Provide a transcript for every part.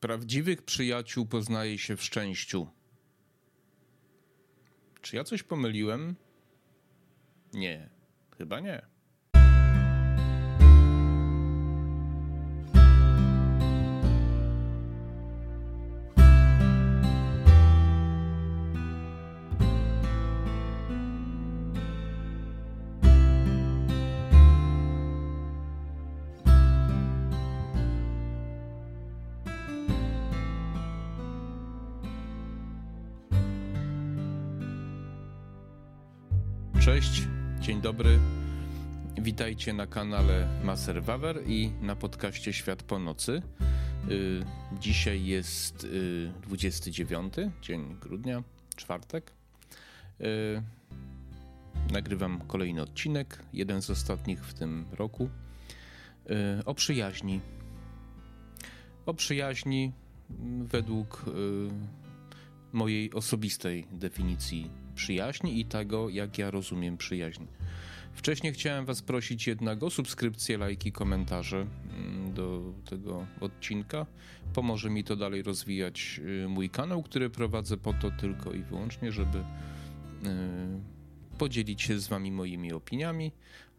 Prawdziwych przyjaciół poznaje się w szczęściu. Czy ja coś pomyliłem? Nie, chyba nie. Dobry. Witajcie na kanale Maser Wawer i na podcaście Świat po nocy. Y, dzisiaj jest 29 dzień grudnia, czwartek. Y, nagrywam kolejny odcinek, jeden z ostatnich w tym roku, y, o przyjaźni. O przyjaźni według mojej osobistej definicji przyjaźni i tego, jak ja rozumiem przyjaźń. Wcześniej chciałem Was prosić jednak o subskrypcję, lajki, komentarze mm, do tego odcinka. Pomoże mi to dalej rozwijać y, mój kanał, który prowadzę po to tylko i wyłącznie, żeby y, podzielić się z Wami moimi opiniami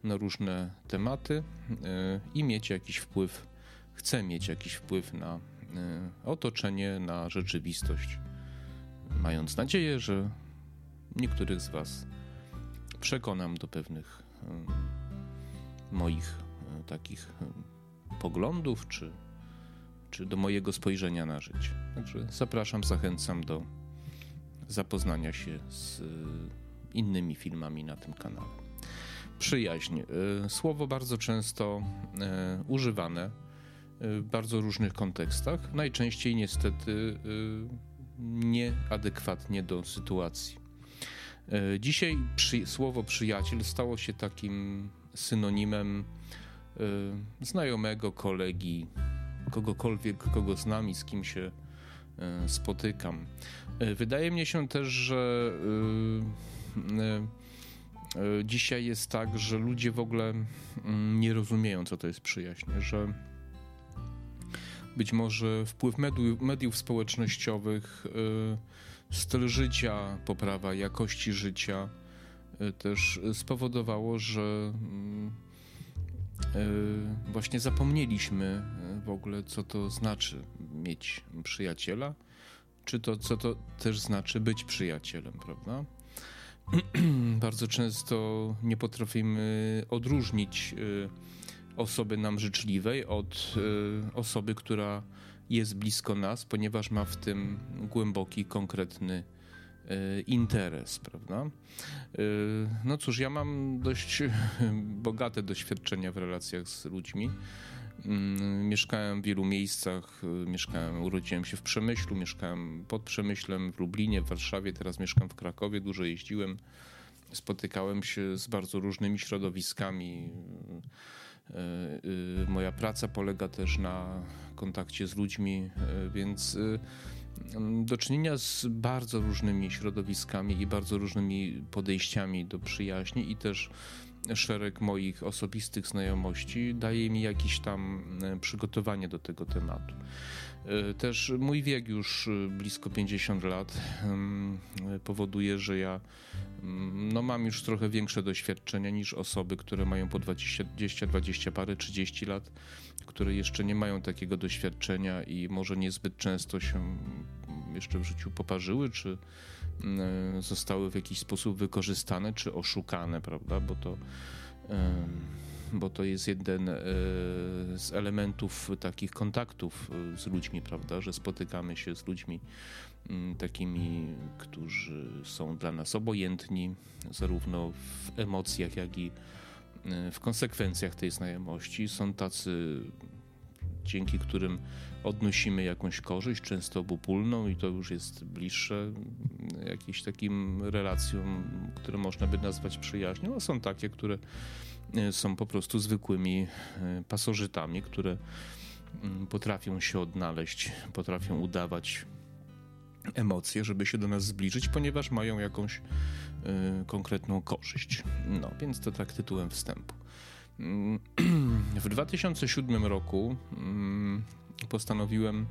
na różne tematy y, i mieć jakiś wpływ, chcę mieć jakiś wpływ na otoczenie, na rzeczywistość. Mając nadzieję, że niektórych z Was przekonam do pewnych moich e, takich poglądów, czy, czy do mojego spojrzenia na życie. Także zapraszam, zachęcam do zapoznania się z e, innymi filmami na tym kanale. Przyjaźń. E, słowo bardzo często używane w bardzo różnych kontekstach, najczęściej niestety nieadekwatnie do sytuacji. E, dzisiaj przy, słowo przyjaciel stało się takim synonimem y, znajomego, kolegi, kogokolwiek, kogo znam i z kim się y, spotykam. Wydaje mi się też, że dzisiaj jest tak, że ludzie w ogóle mm, nie rozumieją, co to jest przyjaźń, że być może wpływ mediów, mediów społecznościowych styl życia, poprawa jakości życia y, też spowodowało, że mm, y, właśnie zapomnieliśmy y, w ogóle, co to znaczy mieć przyjaciela, czy to, co to też znaczy być przyjacielem, prawda? Bardzo często nie potrafimy odróżnić osoby nam życzliwej od osoby, która jest blisko nas, ponieważ ma w tym głęboki, konkretny e, interes, prawda? E, no cóż, ja mam dość bogate doświadczenia w relacjach z ludźmi. Mm, mieszkałem w wielu miejscach, mieszkałem, urodziłem się w Przemyślu, mieszkałem pod Przemyślem, w Lublinie, w Warszawie, teraz mieszkam w Krakowie, dużo jeździłem, spotykałem się z bardzo różnymi środowiskami E, e, moja praca polega też na kontakcie z ludźmi, e, więc do czynienia z bardzo różnymi środowiskami i bardzo różnymi podejściami do przyjaźni i też szereg moich osobistych znajomości daje mi jakieś tam przygotowanie do tego tematu. Też mój wiek już blisko 50 lat powoduje, że ja no mam już trochę większe doświadczenia niż osoby, które mają po 20, 20, 20 parę, 30 lat, które jeszcze nie mają takiego doświadczenia i może niezbyt często się jeszcze w życiu poparzyły, czy mm, zostały w jakiś sposób wykorzystane, czy oszukane, prawda? Bo to, bo to jest jeden e, z elementów takich kontaktów e, z ludźmi, prawda? Że spotykamy się z ludźmi takimi, którzy są dla nas obojętni, zarówno w emocjach, jak i e, w konsekwencjach tej znajomości. Są tacy, dzięki którym odnosimy jakąś korzyść, często obopólną, i to już jest bliższe jakimś takim relacjom, które można by nazwać przyjaźnią, a są takie, które e, są po prostu zwykłymi e, pasożytami, które mm, potrafią się odnaleźć, potrafią udawać emocje, żeby się do nas zbliżyć, ponieważ mają jakąś y, konkretną korzyść. No, więc to tak tytułem wstępu. W 2007 roku mm, postanowiłem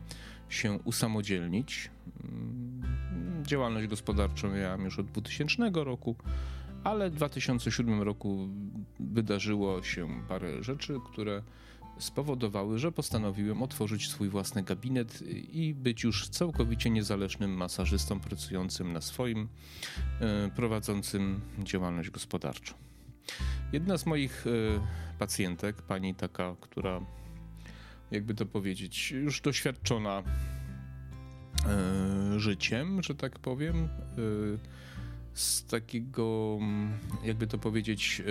się usamodzielnić. Mm, działalność gospodarczą miałem już od 2000 roku, ale w 2007 roku wydarzyło się parę rzeczy, które spowodowały, że postanowiłem otworzyć swój własny gabinet i być już całkowicie niezależnym masażystą pracującym na swoim, e, prowadzącym działalność gospodarczą. Jedna z moich e, pacjentek, pani taka, która jakby to powiedzieć, już doświadczona e, życiem, że tak powiem, z takiego, jakby to powiedzieć,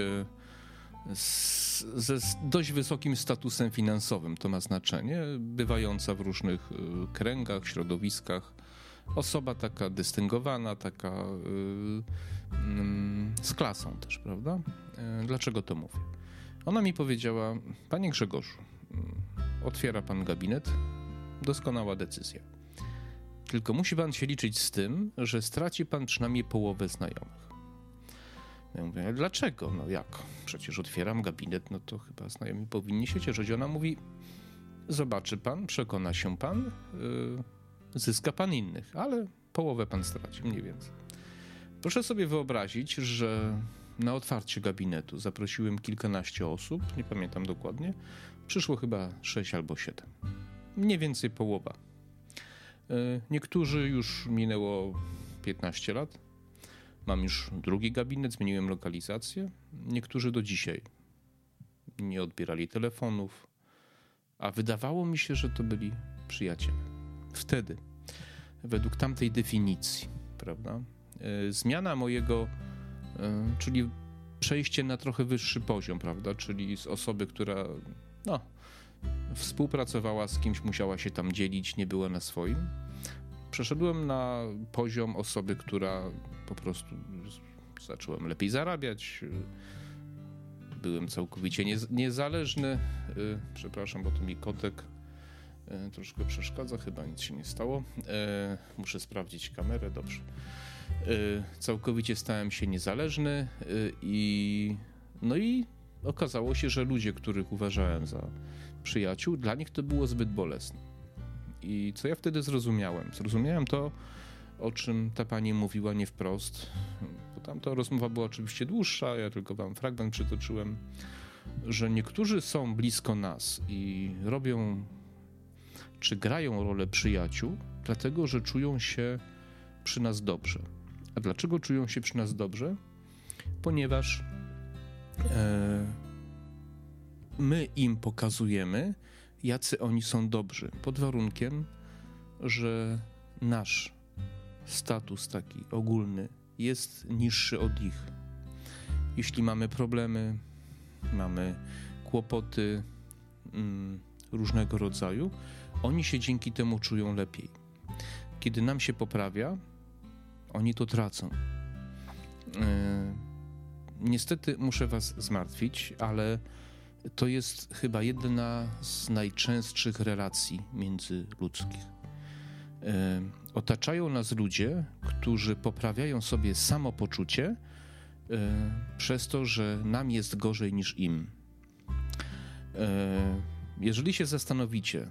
z, ze dość wysokim statusem finansowym. To ma znaczenie, bywająca w różnych y, kręgach, środowiskach. Osoba taka dystyngowana, taka y, mm, z klasą też, prawda? Y, dlaczego to mówię? Ona mi powiedziała, panie Grzegorzu, otwiera pan gabinet, doskonała decyzja. Tylko musi pan się liczyć z tym, że straci pan przynajmniej połowę znajomych. Ja mówię, dlaczego? No jak? Przecież otwieram gabinet, no to chyba znajomi powinni się cieszyć. Ona mówi, zobaczy pan, przekona się pan, yy, zyska pan innych, ale połowę pan straci, mniej więcej. Proszę sobie wyobrazić, że na otwarcie gabinetu zaprosiłem kilkanaście osób, nie pamiętam dokładnie, przyszło chyba sześć albo siedem. Mniej więcej połowa. Yy, niektórzy już minęło 15 lat, Mam już drugi gabinet, zmieniłem lokalizację. Niektórzy do dzisiaj nie odbierali telefonów, a wydawało mi się, że to byli przyjaciele. Wtedy, według tamtej definicji, prawda, e, zmiana mojego, e, czyli przejście na trochę wyższy poziom, prawda, czyli z osoby, która no, współpracowała z kimś, musiała się tam dzielić, nie była na swoim, przeszedłem na poziom osoby, która po prostu zacząłem lepiej zarabiać. Byłem całkowicie niezależny. Y, przepraszam, bo to mi kotek y, troszkę przeszkadza, chyba nic się nie stało. Y, muszę sprawdzić kamerę, dobrze. Całkowicie stałem się niezależny i no i okazało się, że ludzie, których uważałem za przyjaciół, dla nich to było zbyt bolesne. I co ja wtedy zrozumiałem? Zrozumiałem to, o czym ta pani mówiła nie wprost, bo tamta rozmowa była oczywiście dłuższa, ja tylko wam fragment przytoczyłem, że niektórzy są blisko nas i robią czy grają rolę przyjaciół, dlatego że czują się przy nas dobrze. A dlaczego czują się przy nas dobrze? Ponieważ my im pokazujemy, jacy oni są dobrzy, pod warunkiem, że nasz status taki ogólny jest niższy od ich. Jeśli mamy problemy, mamy kłopoty mm, różnego rodzaju, oni się dzięki temu czują lepiej. Kiedy nam się poprawia, oni to tracą. Yy, niestety muszę Was zmartwić, ale to jest chyba jedna z najczęstszych relacji międzyludzkich. E, otaczają nas ludzie, którzy poprawiają sobie samopoczucie e, przez to, że nam jest gorzej niż im. E, jeżeli się zastanowicie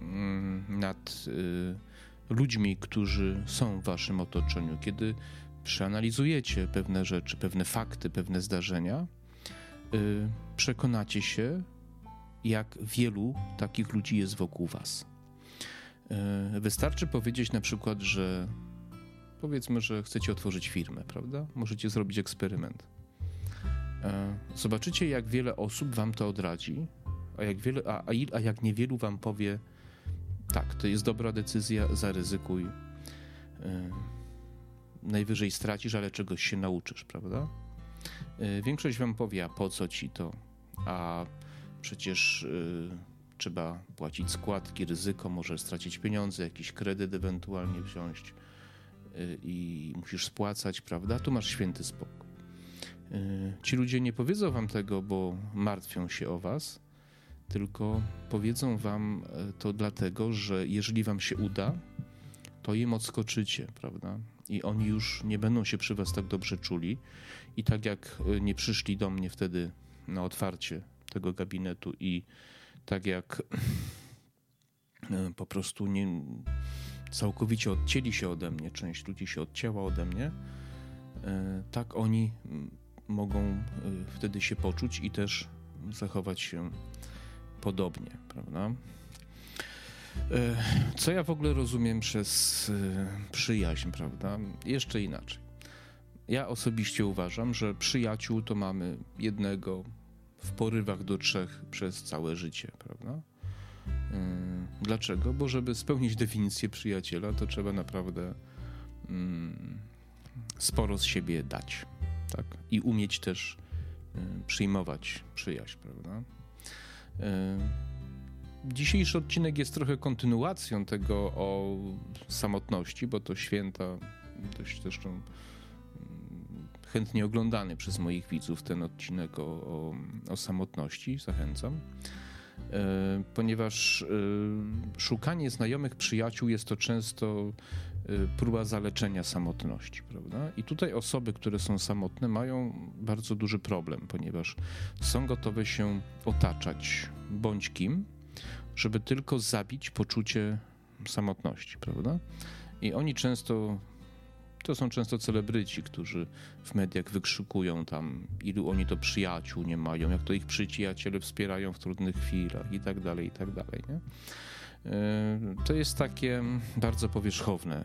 mm, nad ludźmi, którzy są w waszym otoczeniu, kiedy przeanalizujecie pewne rzeczy, pewne fakty, pewne zdarzenia, Y, przekonacie się, jak wielu takich ludzi jest wokół Was. Y, wystarczy powiedzieć na przykład, że powiedzmy, że chcecie otworzyć firmę, prawda? Możecie zrobić eksperyment. Y, zobaczycie, jak wiele osób Wam to odradzi, a jak, wiele, a, a jak niewielu Wam powie, tak, to jest dobra decyzja, zaryzykuj. Najwyżej stracisz, ale czegoś się nauczysz, prawda? Y, większość wam powie, a po co ci to? A przecież y, trzeba płacić składki, ryzyko, możesz stracić pieniądze, jakiś kredyt ewentualnie wziąć y, i musisz spłacać, prawda? Tu masz święty spokój. Ci ludzie nie powiedzą wam tego, bo martwią się o was, tylko powiedzą wam to dlatego, że jeżeli wam się uda, to im odskoczycie, prawda? I oni już nie będą się przy was tak dobrze czuli i tak jak y, nie przyszli do mnie wtedy na otwarcie tego gabinetu i tak jak po prostu nie, całkowicie odcięli się ode mnie, część ludzi się odcięła ode mnie, tak oni mogą wtedy się poczuć i też zachować się podobnie, prawda? Co ja w ogóle rozumiem przez przyjaźń, prawda? Jeszcze inaczej. Ja osobiście uważam, że przyjaciół to mamy jednego w porywach do trzech przez całe życie, prawda? Dlaczego? Bo żeby spełnić definicję przyjaciela, to trzeba naprawdę sporo z siebie dać, tak? I umieć też przyjmować przyjaźń, prawda? Dzisiejszy odcinek jest trochę kontynuacją tego o samotności, bo to święta, dość zresztą mm, chętnie oglądany przez moich widzów ten odcinek o, o, o samotności, zachęcam. E, ponieważ e, szukanie znajomych przyjaciół jest to często e, próba zaleczenia samotności, prawda? I tutaj osoby, które są samotne, mają bardzo duży problem, ponieważ są gotowe się otaczać bądź kim, żeby tylko zabić poczucie samotności, prawda? I oni często, to są często celebryci, którzy w mediach wykrzykują tam, ilu oni to przyjaciół nie mają, jak to ich przyjaciele wspierają w trudnych chwilach i tak dalej, i tak dalej, nie? To jest takie bardzo powierzchowne.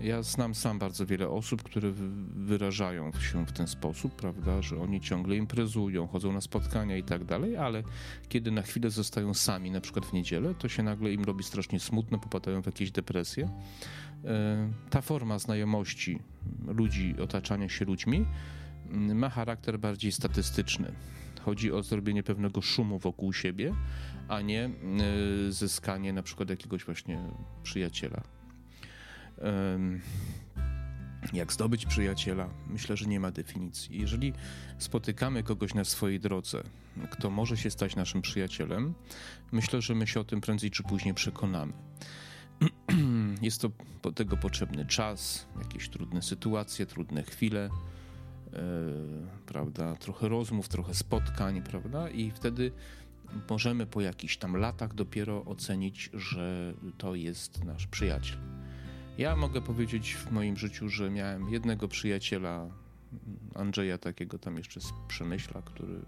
Ja znam sam bardzo wiele osób, które wyrażają się w ten sposób, prawda, że oni ciągle imprezują, chodzą na spotkania i tak dalej, ale kiedy na chwilę zostają sami, na przykład w niedzielę, to się nagle im robi strasznie smutno, popadają w jakieś depresje. Ta forma znajomości ludzi, otaczania się ludźmi ma charakter bardziej statystyczny. Chodzi o zrobienie pewnego szumu wokół siebie, a nie y, zyskanie na przykład jakiegoś właśnie przyjaciela. Jak zdobyć przyjaciela? Myślę, że nie ma definicji. Jeżeli spotykamy kogoś na swojej drodze, kto może się stać naszym przyjacielem, myślę, że my się o tym prędzej czy później przekonamy. Jest to do tego potrzebny czas, jakieś trudne sytuacje, trudne chwile, prawda? Trochę rozmów, trochę spotkań, prawda? I wtedy możemy po jakichś tam latach dopiero ocenić, że to jest nasz przyjaciel. Ja mogę powiedzieć w moim życiu, że miałem jednego przyjaciela, Andrzeja, takiego tam jeszcze z Przemyśla, który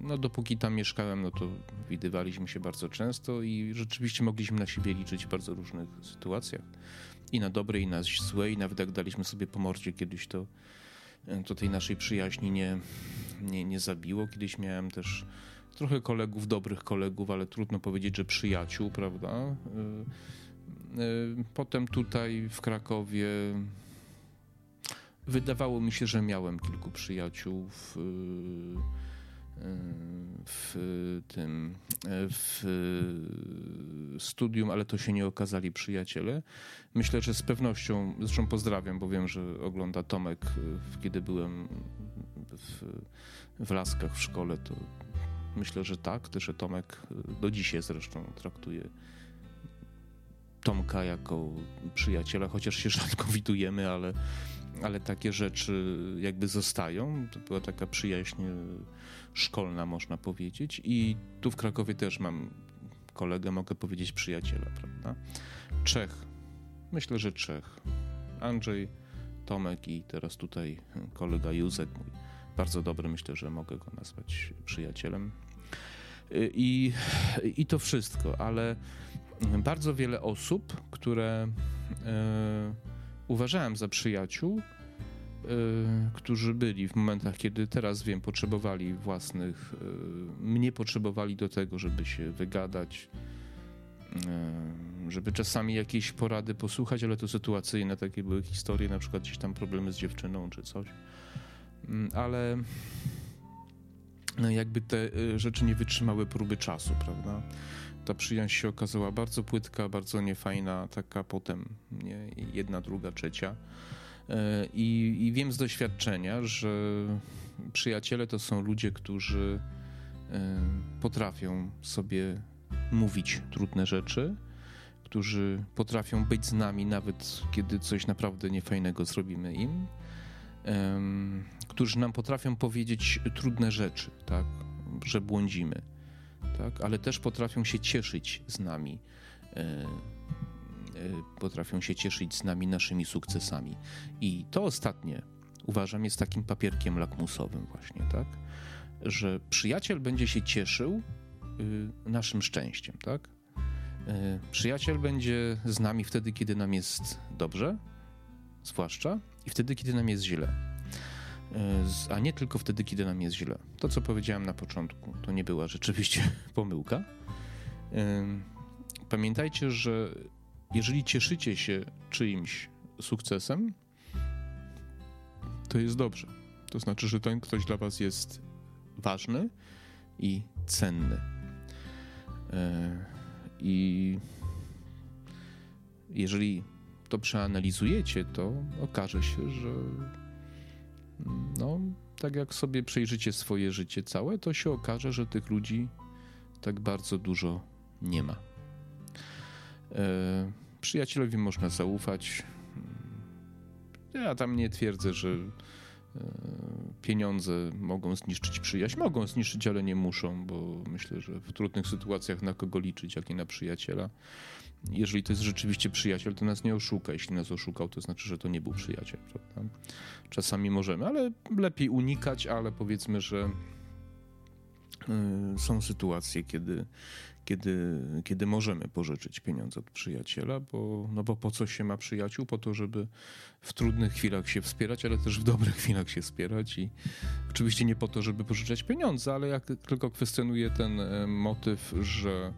no dopóki tam mieszkałem, no to widywaliśmy się bardzo często i rzeczywiście mogliśmy na siebie liczyć w bardzo różnych sytuacjach. I na dobre, i na złe, i nawet jak daliśmy sobie po mordzie kiedyś, to, to tej naszej przyjaźni nie, nie, nie zabiło. Kiedyś miałem też trochę kolegów, dobrych kolegów, ale trudno powiedzieć, że przyjaciół, prawda? Y, y, potem tutaj w Krakowie wydawało mi się, że miałem kilku przyjaciół w, y, w tym w studium, ale to się nie okazali przyjaciele. Myślę, że z pewnością, zresztą pozdrawiam, bo wiem, że ogląda Tomek, kiedy byłem w, w Laskach w szkole, to Myślę, że tak. Też Tomek y, do dzisiaj zresztą traktuje Tomka jako przyjaciela, chociaż się rzadko widujemy, ale, ale takie rzeczy jakby zostają. To była taka przyjaźń y, szkolna, można powiedzieć. I tu w Krakowie też mam kolegę, mogę powiedzieć przyjaciela, prawda? Czech. Myślę, że Czech. Andrzej, Tomek i teraz tutaj kolega Józek, mój bardzo dobry, myślę, że mogę go nazwać przyjacielem. I, I to wszystko, ale bardzo wiele osób, które e, uważałem za przyjaciół, którzy byli w momentach, kiedy teraz wiem, potrzebowali własnych, e, mnie potrzebowali do tego, żeby się wygadać, żeby czasami jakieś porady posłuchać, ale to sytuacyjne, takie były historie, na przykład gdzieś tam problemy z dziewczyną czy coś. Mm, ale no jakby te y, rzeczy nie wytrzymały próby czasu, prawda? Ta przyjaźń się okazała bardzo płytka, bardzo niefajna, taka potem nie? jedna, druga, trzecia. I, I wiem z doświadczenia, że przyjaciele to są ludzie, którzy y, potrafią sobie mówić trudne rzeczy, którzy potrafią być z nami, nawet kiedy coś naprawdę niefajnego zrobimy im którzy nam potrafią powiedzieć trudne rzeczy, tak? że błądzimy. tak? ale też potrafią się cieszyć z nami. Potrafią się cieszyć z nami naszymi sukcesami. I to ostatnie uważam jest takim papierkiem lakmusowym, właśnie, tak? Że przyjaciel będzie się cieszył naszym szczęściem, tak? Przyjaciel będzie z nami wtedy, kiedy nam jest dobrze, zwłaszcza, i wtedy, kiedy nam jest źle. A nie tylko wtedy, kiedy nam jest źle. To, co powiedziałem na początku, to nie była rzeczywiście pomyłka. Pamiętajcie, że jeżeli cieszycie się czyimś sukcesem, to jest dobrze. To znaczy, że ten ktoś dla Was jest ważny i cenny. E, I jeżeli to przeanalizujecie, to okaże się, że no, tak jak sobie przejrzycie swoje życie całe, to się okaże, że tych ludzi tak bardzo dużo nie ma. E, przyjacielowi można zaufać. Ja tam nie twierdzę, że e, pieniądze mogą zniszczyć przyjaźń. Mogą zniszczyć, ale nie muszą, bo myślę, że w trudnych sytuacjach na kogo liczyć, jak nie na przyjaciela jeżeli to jest rzeczywiście przyjaciel, to nas nie oszuka. Jeśli nas oszukał, to znaczy, że to nie był przyjaciel. Prawda? Czasami możemy, ale lepiej unikać, ale powiedzmy, że y, są sytuacje, kiedy, kiedy, kiedy możemy pożyczyć pieniądze od przyjaciela, bo, no bo po co się ma przyjaciół? Po to, żeby w trudnych chwilach się wspierać, ale też w dobrych chwilach się wspierać i oczywiście nie po to, żeby pożyczać pieniądze, ale jak tylko kwestionuję ten e, motyw, że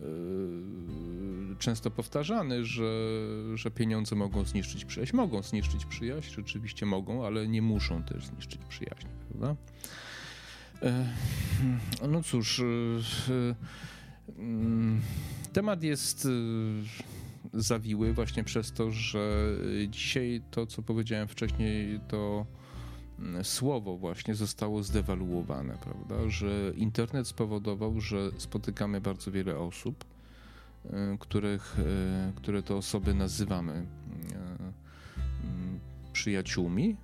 Yy, często powtarzany, że, że pieniądze mogą zniszczyć przyjaźń. Mogą zniszczyć przyjaźń, rzeczywiście mogą, ale nie muszą też zniszczyć przyjaźń, prawda? Yy, no cóż, temat jest zawiły właśnie przez to, że dzisiaj to, co powiedziałem wcześniej, to słowo właśnie zostało zdewaluowane, prawda? Że internet spowodował, że spotykamy bardzo wiele osób, e, których, e, które to osoby nazywamy e, przyjaciółmi,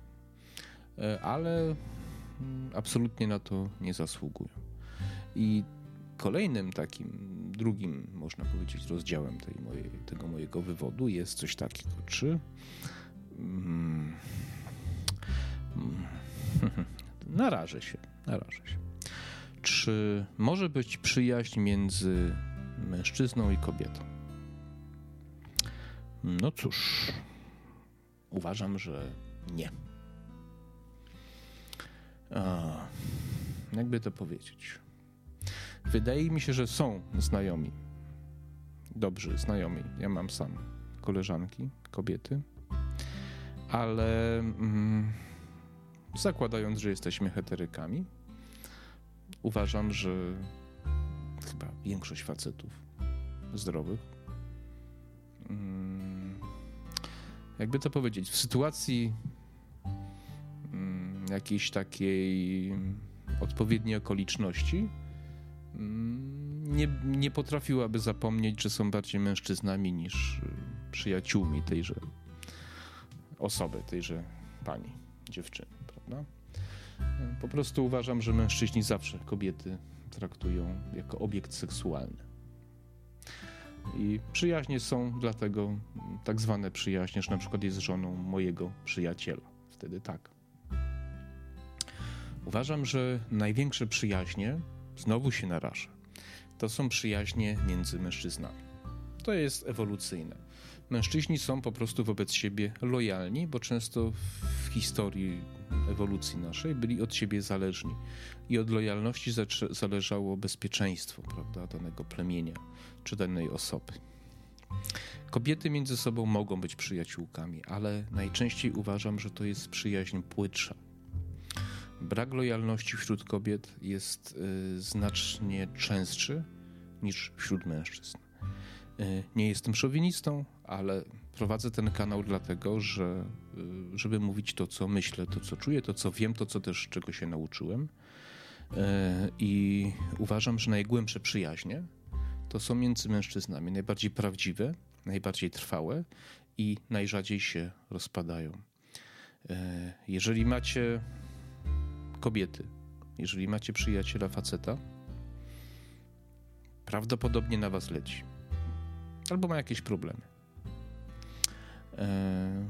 ale absolutnie na to nie zasługują. I kolejnym takim, drugim, można powiedzieć, rozdziałem tej mojej, tego mojego wywodu jest coś takiego, czy. Hmm, Narażę się, narażę się. Czy może być przyjaźń między mężczyzną i kobietą? No cóż, uważam, że nie. A, jakby to powiedzieć? Wydaje mi się, że są znajomi, dobrzy znajomi. Ja mam sam koleżanki, kobiety, ale. Mm, zakładając, że jesteśmy heterykami, uważam, że chyba większość facetów zdrowych, mm, jakby to powiedzieć, w sytuacji mm, jakiejś takiej odpowiedniej okoliczności, nie, nie potrafiłaby zapomnieć, że są bardziej mężczyznami niż przyjaciółmi tejże osoby, tejże pani, dziewczyny. Prawda? Po prostu uważam, że mężczyźni zawsze kobiety traktują jako obiekt seksualny. I przyjaźnie są dlatego tak zwane przyjaźnie, że na przykład jest żoną mojego przyjaciela. Wtedy tak. Uważam, że największe przyjaźnie, znowu się narażę, to są przyjaźnie między mężczyznami. To jest ewolucyjne. Mężczyźni są po prostu wobec siebie lojalni, bo często w historii ewolucji naszej byli od siebie zależni. I od lojalności zależało bezpieczeństwo prawda, danego plemienia czy danej osoby. Kobiety między sobą mogą być przyjaciółkami, ale najczęściej uważam, że to jest przyjaźń płytsza. Brak lojalności wśród kobiet jest y, znacznie częstszy niż wśród mężczyzn. Y, nie jestem szowinistą, ale prowadzę ten kanał dlatego, że y, żeby mówić to, co myślę, to, co czuję, to, co wiem, to, co też czego się nauczyłem. I uważam, że najgłębsze przyjaźnie to są między mężczyznami najbardziej prawdziwe, najbardziej trwałe i najrzadziej się rozpadają. Jeżeli macie kobiety, jeżeli macie przyjaciela faceta, prawdopodobnie na was leci. Albo ma jakieś problemy. E,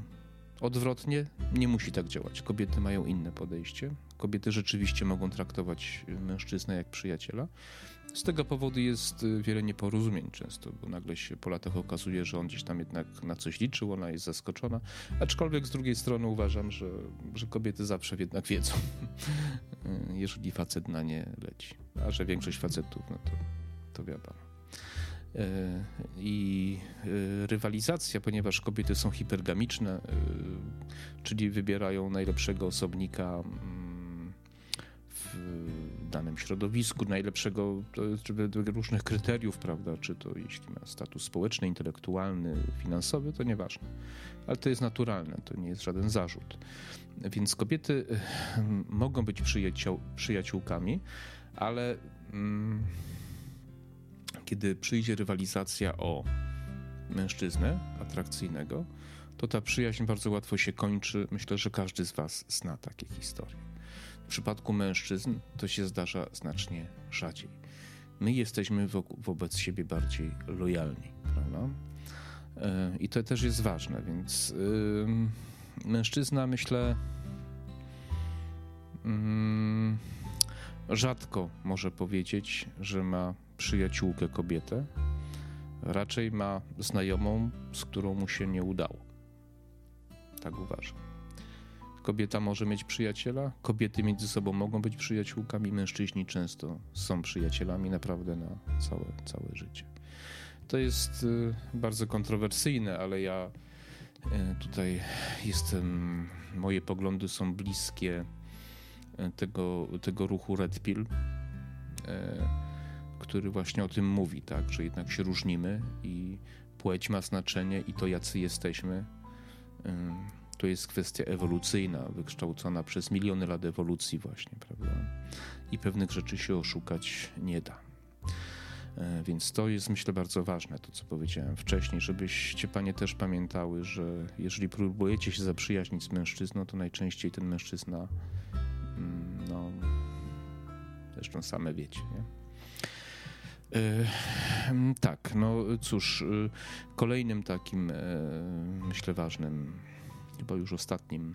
odwrotnie nie musi tak działać. Kobiety mają inne podejście. Kobiety rzeczywiście mogą traktować mężczyznę jak przyjaciela. Z tego powodu jest y, wiele nieporozumień często, bo nagle się po latach okazuje, że on gdzieś tam jednak na coś liczył, ona jest zaskoczona. Aczkolwiek z drugiej strony uważam, że, że kobiety zawsze jednak wiedzą, jeżeli facet na nie leci. A że większość facetów, no to, to wiadomo. E, I e, rywalizacja, ponieważ kobiety są hipergamiczne, czyli wybierają najlepszego osobnika mm, w danym środowisku, najlepszego, różnych kryteriów, prawda, czy to jeśli ma status społeczny, intelektualny, finansowy, to nieważne. Ale to jest naturalne, to nie jest żaden zarzut. Więc kobiety mogą być przyjaciół, przyjaciółkami, ale mm, kiedy przyjdzie rywalizacja o mężczyznę atrakcyjnego, to ta przyjaźń bardzo łatwo się kończy. Myślę, że każdy z Was zna takie historie. W przypadku mężczyzn to się zdarza znacznie rzadziej. My jesteśmy wo wobec siebie bardziej lojalni, prawda? E, I to też jest ważne, więc yy, mężczyzna, myślę, yy, rzadko może powiedzieć, że ma przyjaciółkę kobietę, raczej ma znajomą, z którą mu się nie udało. Tak uważam. Kobieta może mieć przyjaciela, kobiety między sobą mogą być przyjaciółkami, mężczyźni często są przyjacielami naprawdę na całe, całe życie. To jest y, bardzo kontrowersyjne, ale ja y, tutaj jestem, moje poglądy są bliskie y, tego, tego ruchu Red Pill który właśnie o tym mówi, tak, że jednak się różnimy i płeć ma znaczenie i to, jacy jesteśmy, to jest kwestia ewolucyjna, wykształcona przez miliony lat ewolucji właśnie, prawda? I pewnych rzeczy się oszukać nie da. E, więc to jest, myślę, bardzo ważne, to co powiedziałem wcześniej, żebyście panie też pamiętały, że jeżeli próbujecie się zaprzyjaźnić z mężczyzną, to najczęściej ten mężczyzna, mm, no, zresztą same wiecie, nie? E, tak, no cóż, e, kolejnym takim, e, myślę, ważnym, chyba już ostatnim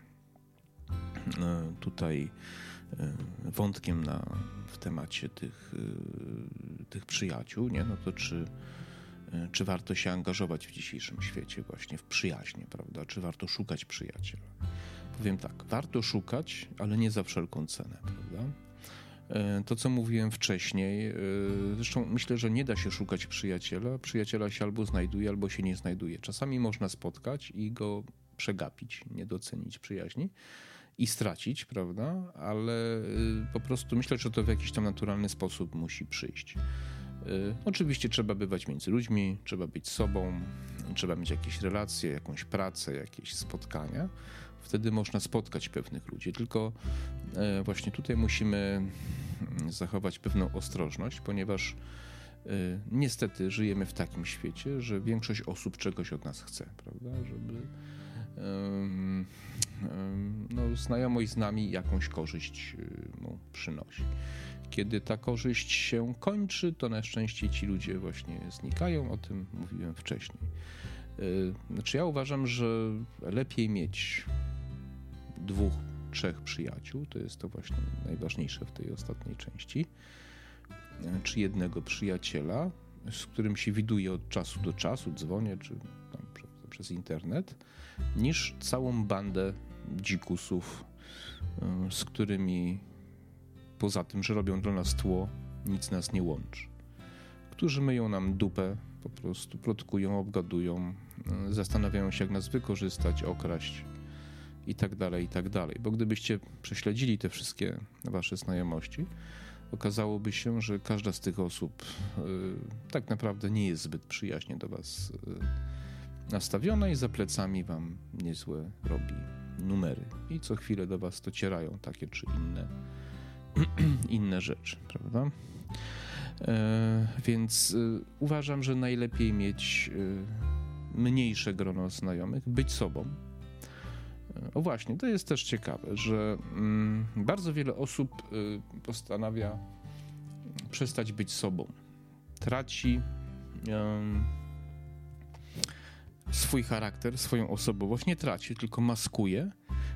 tutaj wątkiem na, w temacie tych, tych przyjaciół, nie? no to czy, czy warto się angażować w dzisiejszym świecie właśnie w przyjaźnie, prawda? Czy warto szukać przyjaciela? Powiem tak, warto szukać, ale nie za wszelką cenę, prawda? E, to, co mówiłem wcześniej, e, zresztą myślę, że nie da się szukać przyjaciela. Przyjaciela się albo znajduje, albo się nie znajduje. Czasami można spotkać i go przegapić, nie docenić przyjaźni i stracić, prawda? Ale e, po prostu myślę, że to w jakiś tam naturalny sposób musi przyjść. Oczywiście trzeba bywać między ludźmi, trzeba być sobą, trzeba mieć jakieś relacje, jakąś pracę, jakieś spotkania wtedy można spotkać pewnych ludzi. Tylko e, właśnie tutaj musimy mm, zachować pewną ostrożność, ponieważ niestety żyjemy w takim świecie, że większość osób czegoś od nas chce, prawda? Żeby no, znajomość z nami jakąś korzyść e, mu przynosi. Kiedy ta korzyść się kończy, to na szczęście ci ludzie właśnie znikają, o tym mówiłem wcześniej. Znaczy, ja uważam, że lepiej mieć dwóch, trzech przyjaciół, to jest to właśnie najważniejsze w tej ostatniej części, czy jednego przyjaciela, z którym się widuje od czasu do czasu, dzwonię, czy przez internet, niż całą bandę dzikusów, z którymi poza tym, że robią dla nas tło, nic nas nie łączy. Którzy myją nam dupę, po prostu plotkują, obgadują, zastanawiają się, jak nas wykorzystać, okraść, i tak dalej, i tak dalej. Bo gdybyście prześledzili te wszystkie wasze znajomości, okazałoby się, że każda z tych osób y, tak naprawdę nie jest zbyt przyjaźnie do was y, nastawiona i za plecami wam niezłe robi numery. I co chwilę do was docierają takie czy inne, inne rzeczy, prawda? E, więc y, uważam, że najlepiej mieć mniejsze grono znajomych, być sobą, o właśnie, to jest też ciekawe, że mm, bardzo wiele osób y, postanawia przestać być sobą. traci swój charakter, swoją osobowość. Nie traci, tylko maskuje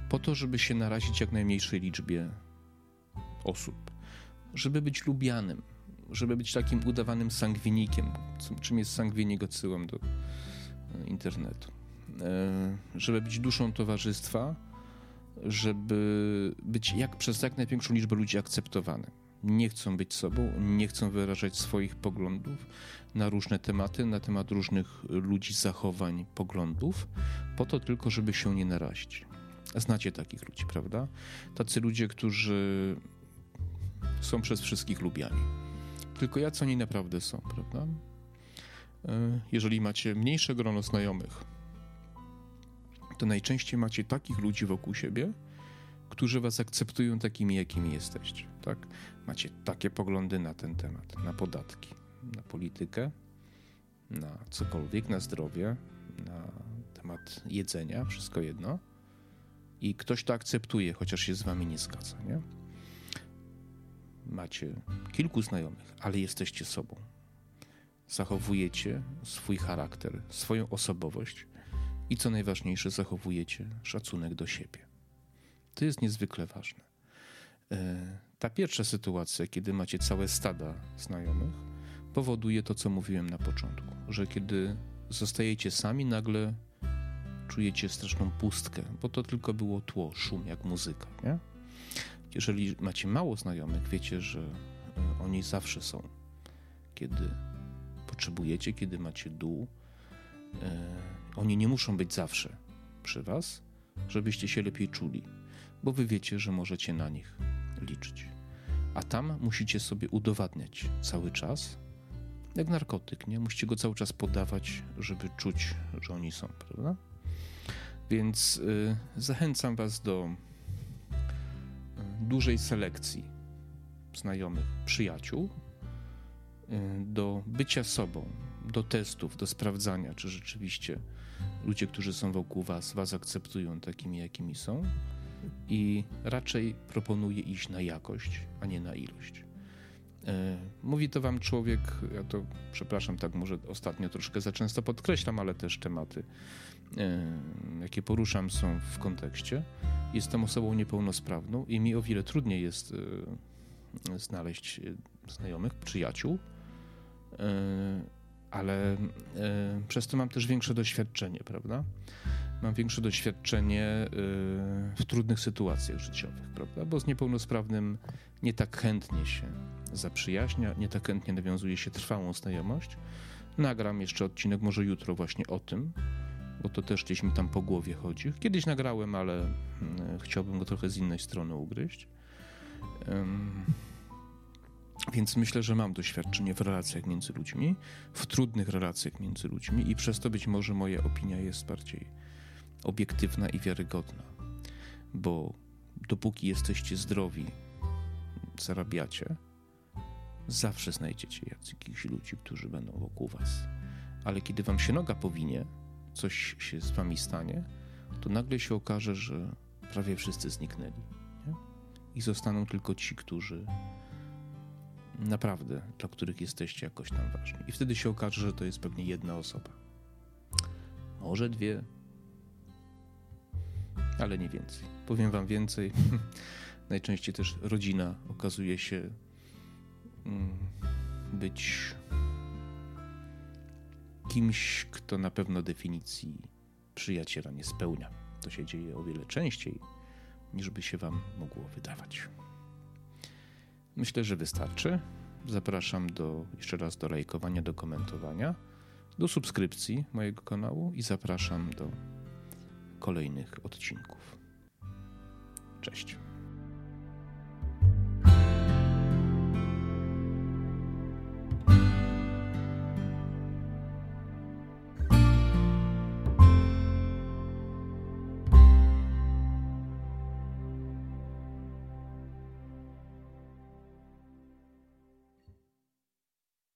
po to, żeby się narazić jak najmniejszej liczbie osób, żeby być lubianym, żeby być takim udawanym sangwinikiem. Czym jest sangwinik, odsyłam do e, internetu. E, żeby być duszą towarzystwa, żeby być jak przez jak największą liczbę ludzi akceptowany. Nie chcą być sobą, nie chcą wyrażać swoich poglądów na różne tematy, na temat różnych ludzi, zachowań, poglądów, po to tylko, żeby się nie narazić. Znacie takich ludzi, prawda? Tacy ludzie, którzy są przez wszystkich lubiani. Tylko jacy oni naprawdę są, prawda? E, jeżeli macie mniejsze grono znajomych, to najczęściej macie takich ludzi wokół siebie, którzy was akceptują takimi, jakimi jesteście. Tak? Macie takie poglądy na ten temat, na podatki, na politykę, na cokolwiek, na zdrowie, na temat jedzenia, wszystko jedno. I ktoś to akceptuje, chociaż się z wami nie zgadza, nie? Macie kilku znajomych, ale jesteście sobą. Zachowujecie swój charakter, swoją osobowość i co najważniejsze, zachowujecie szacunek do siebie. To jest niezwykle ważne. Ta pierwsza sytuacja, kiedy macie całe stada znajomych, powoduje to, co mówiłem na początku, że kiedy zostajecie sami, nagle czujecie straszną pustkę, bo to tylko było tło, szum, jak muzyka. Nie? Jeżeli macie mało znajomych, wiecie, że e, oni zawsze są, kiedy potrzebujecie, kiedy macie dół. E, oni nie muszą być zawsze przy Was, żebyście się lepiej czuli, bo Wy wiecie, że możecie na nich liczyć. A tam musicie sobie udowadniać cały czas, jak narkotyk, nie? Musicie go cały czas podawać, żeby czuć, że oni są, prawda? Więc y, zachęcam Was do y, dużej selekcji znajomych, przyjaciół, y, do bycia sobą, do testów, do sprawdzania, czy rzeczywiście ludzie, którzy są wokół Was, Was akceptują takimi, jakimi są. I raczej proponuję iść na jakość, a nie na ilość. E, mówi to wam człowiek, ja to przepraszam, tak może ostatnio troszkę za często podkreślam, ale też tematy, e, jakie poruszam, są w kontekście. Jestem osobą niepełnosprawną i mi o wiele trudniej jest e, znaleźć znajomych, przyjaciół, ale przez to mam też większe doświadczenie, prawda? Mam większe doświadczenie w trudnych sytuacjach życiowych, prawda? Bo z niepełnosprawnym nie tak chętnie się zaprzyjaźnia, nie tak chętnie nawiązuje się trwałą znajomość. Nagram jeszcze odcinek, może jutro, właśnie o tym, bo to też gdzieś mi tam po głowie chodzi. Kiedyś nagrałem, ale hmm, chciałbym go trochę z innej strony ugryźć. Więc myślę, że mam doświadczenie w relacjach między ludźmi, w trudnych relacjach między ludźmi, i przez to być może moja opinia jest bardziej obiektywna i wiarygodna. Bo dopóki jesteście zdrowi, zarabiacie, zawsze znajdziecie jakichś ludzi, którzy będą wokół was. Ale kiedy wam się noga powinie, coś się z wami stanie, to nagle się okaże, że prawie wszyscy zniknęli. Nie? I zostaną tylko ci, którzy naprawdę, dla których jesteście jakoś tam ważni. I wtedy się okaże, że to jest pewnie jedna osoba. Może dwie, ale nie więcej. Powiem wam więcej. Najczęściej też rodzina okazuje się Mm, być kimś, kto na pewno definicji przyjaciela nie spełnia. To się dzieje o wiele częściej, niż by się Wam mogło wydawać. Myślę, że wystarczy. Zapraszam do, jeszcze raz do lajkowania, do komentowania, do subskrypcji mojego kanału i zapraszam do kolejnych odcinków. Cześć.